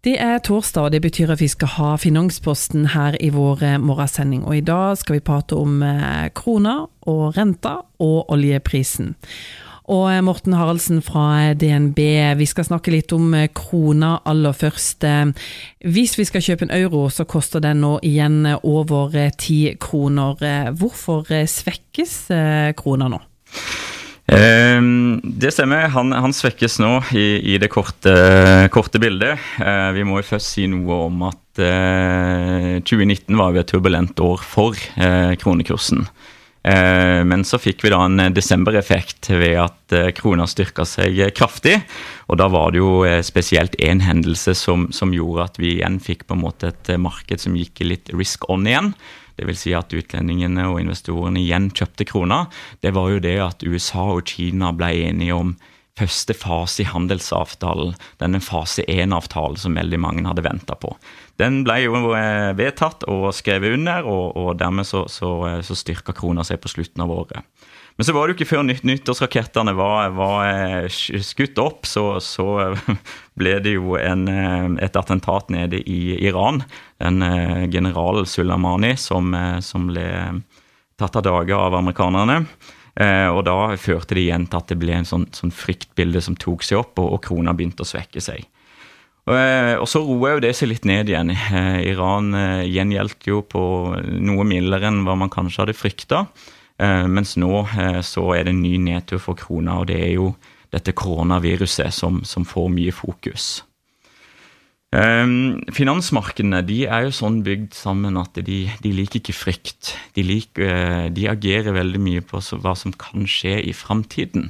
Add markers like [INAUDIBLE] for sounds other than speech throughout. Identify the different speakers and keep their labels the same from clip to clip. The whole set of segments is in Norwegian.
Speaker 1: Det er torsdag, og det betyr at vi skal ha Finansposten her i vår eh, morgensending. Og i dag skal vi prate om krona kroner og renta og oljeprisen. Og eh, Morten Haraldsen fra DNB, vi skal snakke litt om krona aller først. Hvis vi skal kjøpe en euro, så koster den nå igjen over ti kroner. Hvorfor svekkes krona nå?
Speaker 2: Ehm, det stemmer. Han, han svekkes nå i, i det korte, korte bildet. Eh, vi må jo først si noe om at 2019 eh, var jo et turbulent år for eh, kronekursen. Men så fikk vi da en desembereffekt ved at krona styrka seg kraftig. Og da var det jo spesielt én hendelse som, som, gjorde at vi igjen fikk på en måte et marked som gikk litt risk on igjen. Dvs. Si at utlendingene og investorene igjen kjøpte krona. Det var jo det at USA og Kina ble enige om første fase i handelsavtalen, denne fase 1-avtalen som veldig mange hadde venta på. Den ble jo eh, vedtatt og skrevet under, og, og dermed så, så, eh, så styrka krona seg på slutten av året. Men så var det jo ikke før nytt, nyttårsrakettene var, var, eh, skutt opp, så, så, [LAUGHS] ble det jo en, eh, et attentat nede i Iran. En eh, general Sulamani som, som ble tatt av dage av amerikanerne. Og da førte det igjen til at det ble en sånn, sånn fryktbilde som tok seg opp, og, og krona begynte å svekke seg. Og så roer jo det seg litt ned igjen. Iran gjengjeldte jo på noe mildere enn hva man kanskje hadde frykta. Eh, mens nå eh, så er det en ny nedtur for krona, og det er jo dette koronaviruset som, som får mye fokus. Um, finansmarkedene de er jo sånn bygd sammen at de, de liker ikke frykt. De, liker, de, agerer veldig mye på hva som kan skje i framtiden.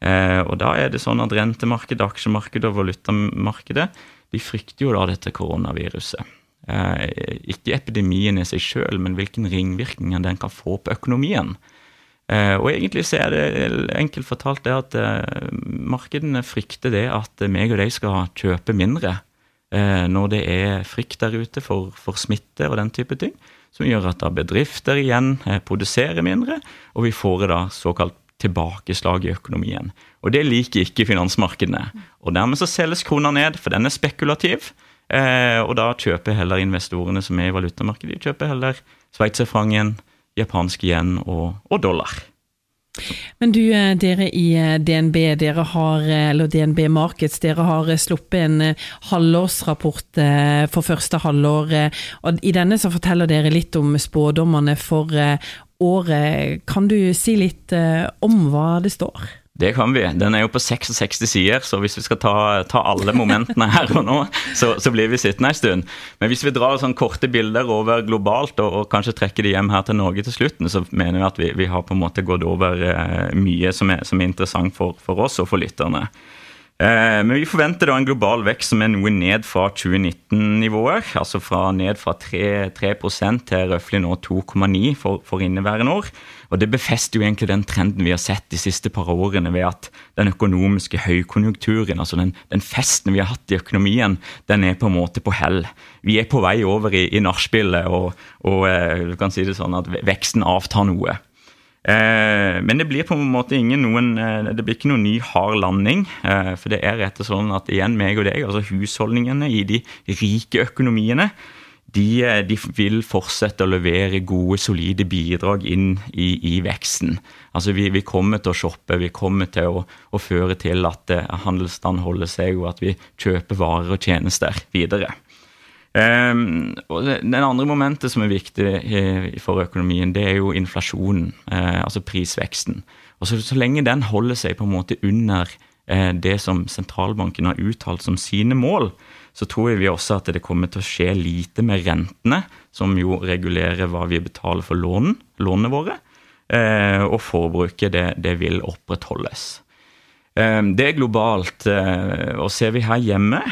Speaker 2: Og da er det sånn at rentemarkedet, aksjemarkedet og valutamarkedet de frykter jo da dette koronaviruset. Eh, ikke epidemien i seg sjøl, men hvilken ringvirkninger den kan få på økonomien. Eh, og egentlig så er det enkelt fortalt det at eh, markedene frykter det at meg og de skal kjøpe mindre når det er frykt der ute for, for smitte og den type ting, som gjør at da bedrifter igjen produserer mindre, og vi får da såkalt tilbakeslag i økonomien. Og det liker ikke finansmarkedene. Og dermed så selges krona ned, for den er spekulativ. Eh, og da kjøper heller investorene som er i valutamarkedet, de kjøper heller sveitserfrangen, japansk yen og, og dollar.
Speaker 1: Men du, eh, dere i eh, DNB, dere har, eh, eller DNB Markets, dere har sluppet en halvårsrapport for første halvår. og I denne så forteller dere litt om spådommene for året. Kan du si litt om hva det står?
Speaker 2: Det kan vi. Den er jo på 66 sider, så hvis vi skal ta, ta alle momentene her og nå, så, så, blir vi sittende en stund. Men hvis vi drar sånn korte bilder over globalt, og, og kanskje trekker de hjem her til Norge til slutten, så mener vi at vi, vi har på en måte gått over eh, mye som er, som er interessant for, for, oss og for lytterne. Eh, men vi forventer da en global vekst som er noe ned fra 2019-nivåer. Altså fra ned fra 3, 3 til røftlig nå 2,9 for, for inneværende år. Og Det befester jo egentlig den trenden vi har sett de siste par årene, ved at den økonomiske høykonjunkturen, altså den, den festen vi har hatt i økonomien, den er på en måte på hell. Vi er på vei over i, i nachspielet, og, og eh, du kan si det sånn at veksten avtar noe. Eh, men det blir på en måte ingen noen, eh, det blir ikke noen ny hard landing. Eh, for det er rett og slett at igjen meg og deg, altså husholdningene i de rike økonomiene, de, de, vil fortsette å levere gode, solide bidrag inn i, i veksten. Altså vi, vi, kommer til å shoppe, vi kommer til å, å føre til at handelsstand holder seg, og at vi kjøper varer og tjenester videre. Um, og det, den andre momentet som er viktig for økonomien, det er jo inflasjonen, uh, altså prisveksten. Og så, så, lenge den holder seg på en måte under uh, det som sentralbanken har uttalt som sine mål, så tror vi også at det kommer til å skje lite med rentene, som jo regulerer hva vi betaler for lån, lånene våre. Uh, og forbruket, det, det, vil opprettholdes. Eh, det er globalt. Eh, og ser vi her hjemme,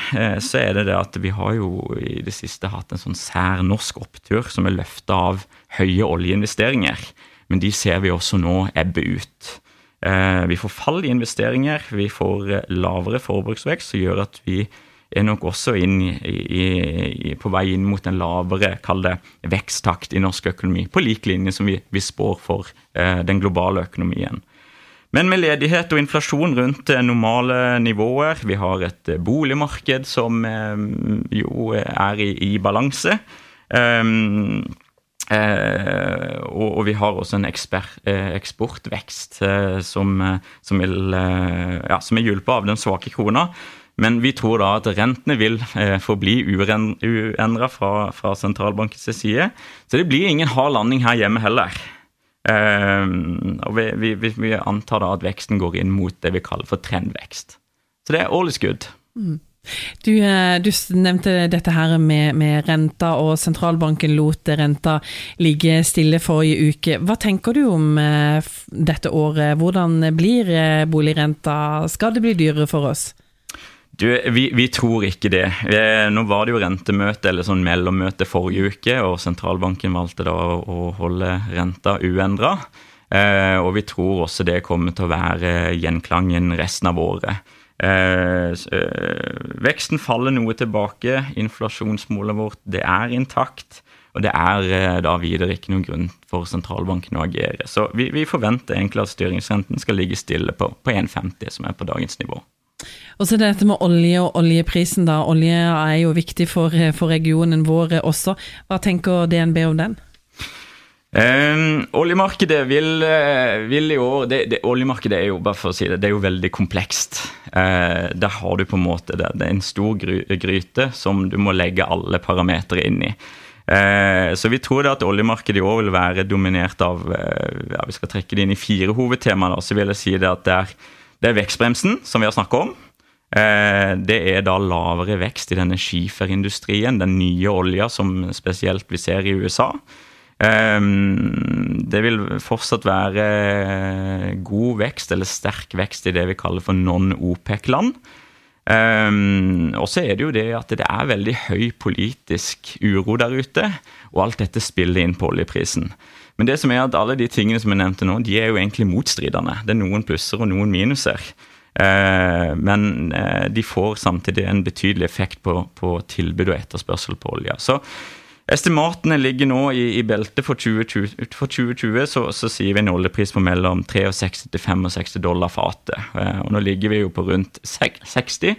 Speaker 2: så er det det at vi har jo i det siste hatt en sånn sær norsk opptur som er løfta av høye oljeinvesteringer. Men de ser vi også nå ebbe ut. Vi får fall i investeringer, vi får lavere forbruksvekst, som gjør at vi er nok også inn i, i, på vei inn mot en lavere kall det, veksttakt i norsk økonomi, på lik linje som vi, vi spår for eh, den globale økonomien. Men med ledighet og inflasjon rundt normale nivåer, vi har et boligmarked som jo er i, i balanse. Um, Eh, og, og, vi har også en ekspert, eh, eksportvekst eh, som, som, vil, ja, som, er hjulpet av den svake krona. Men vi tror da at rentene vil forbli uendra fra, fra sentralbankens side. Så det blir ingen hard landing her hjemme heller. Og vi, vi, vi, antar da at veksten går inn mot det vi kaller for trendvekst. Så det er is good. Mm.
Speaker 1: Du, eh, du, nevnte dette her med, med, renta, og sentralbanken lot renta ligge stille forrige uke. Hva tenker du om eh, dette året? Hvordan blir eh, boligrenta? Skal det bli dyrere for oss?
Speaker 2: Du, vi, vi, tror ikke det. Nå var det jo rentemøte eller sånn mellommøte forrige uke, og sentralbanken valgte da å holde renta uendra. Eh, og vi tror også det kommer til å være gjenklangen resten av året. Eh, eh, veksten faller noe tilbake. Inflasjonsmålet vårt det er intakt. Og det er da videre ikke noen grunn for sentralbanken å agere. Så vi, vi forventer egentlig at styringsrenten skal ligge stille på, på 1,50, som er på dagens nivå.
Speaker 1: Og så dette med olje og oljeprisen, da. Olje er jo viktig for, for regionen vår også. Hva tenker DNB om den?
Speaker 2: Um, oljemarkedet vil, eh, vil, i år det, det, Oljemarkedet er jo bare for å si det, det er jo veldig komplekst. Uh, der har du på en måte det, det er en stor gry, gryte som du må legge alle parametere inn i. Uh, så vi tror det at oljemarkedet i år vil være dominert av uh, ja, Vi skal trekke det inn i fire hovedtemaer. Da, så vil jeg si det at det er, det er vekstbremsen, som vi har snakket om. Det er da lavere vekst i denne skiferindustrien, den nye olja som spesielt vi ser i USA. Ehm, det vil fortsatt være god vekst, eller sterk vekst, i det vi kaller for non-OPEC-land. Um, og så er det jo det at det er veldig høy politisk uro der ute, og alt dette spiller inn på oljeprisen. Men det som er at alle de tingene som jeg nevnte nå, de er jo egentlig motstridende. Det er noen plusser og noen minuser. Uh, men uh, de får samtidig en betydelig effekt på, på tilbud og etterspørsel på olje. Så Estimatene ligger nå i, i beltet for 2020. For 2020 så, så, sier vi en oljepris på mellom 63 til 65 dollar fatet. Eh, og nå ligger vi jo på rundt 60.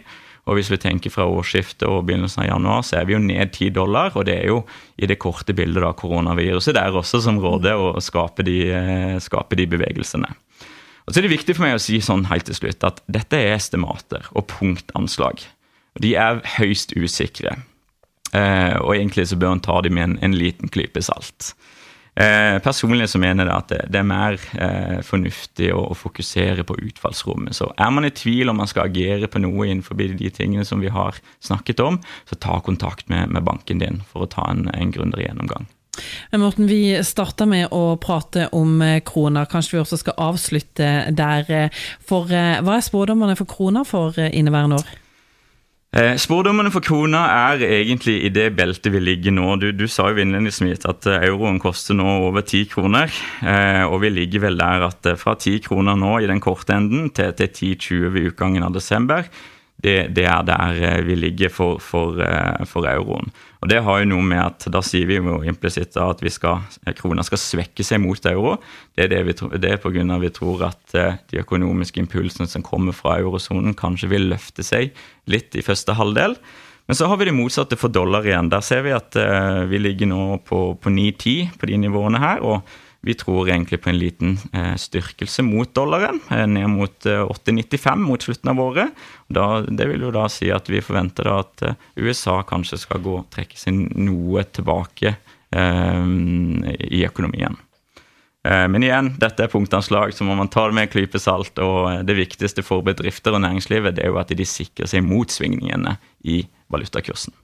Speaker 2: Og hvis vi tenker fra årsskiftet og begynnelsen av januar, så er vi jo ned 10 dollar. Og det er jo i det korte bildet da koronaviruset der også som råder å skape de, eh, skape de bevegelsene. Og så er det viktig for meg å si sånn helt til slutt at dette er estimater og punktanslag. De er høyst usikre. Eh, og egentlig så bør en ta dem med en, en liten klype salt. Eh, personlig så mener jeg at det, det er mer eh, fornuftig å, å, fokusere på utfallsrommet. Så er man i tvil om man skal agere på noe innenfor de tingene som vi har snakket om, så ta kontakt med, med banken din for å ta en, en grundigere gjennomgang.
Speaker 1: Morten, vi starta med å prate om eh, kroner. Kanskje vi også skal avslutte der. Eh, for hva er spådommene for kroner for inneværende år?
Speaker 2: Eh, Spådommene for krona er egentlig i det beltet vi ligger nå. Du, du sa jo innledningsvis at eh, euroen koster nå over ti kroner. Eh, og vi ligger vel der at eh, fra ti kroner nå i den korte enden til, til 10-20 ved utgangen av desember det, det, er der eh, vi ligger for, for, eh, for, euroen. Og Det har jo noe med at da sier vi jo implisitt at vi skal, eh, krona skal svekke seg mot euro. Det er, det vi, det er pga. vi tror at de økonomiske impulsene som kommer fra eurosonen, kanskje vil løfte seg litt i første halvdel. Men så har vi det motsatte for dollar igjen. Der ser vi at vi ligger nå på, på 9-10 på de nivåene her. og vi tror egentlig på en liten eh, styrkelse mot dollaren, eh, ned mot eh, 8,95 mot slutten av året. Da, det vil jo da si at vi forventer at eh, USA kanskje skal gå, trekke seg noe tilbake eh, i økonomien. Eh, men igjen, dette er punktanslag, så må man ta det med en klype salt. Og det viktigste for bedrifter og næringslivet det er jo at de sikrer seg mot svingningene i valutakursen.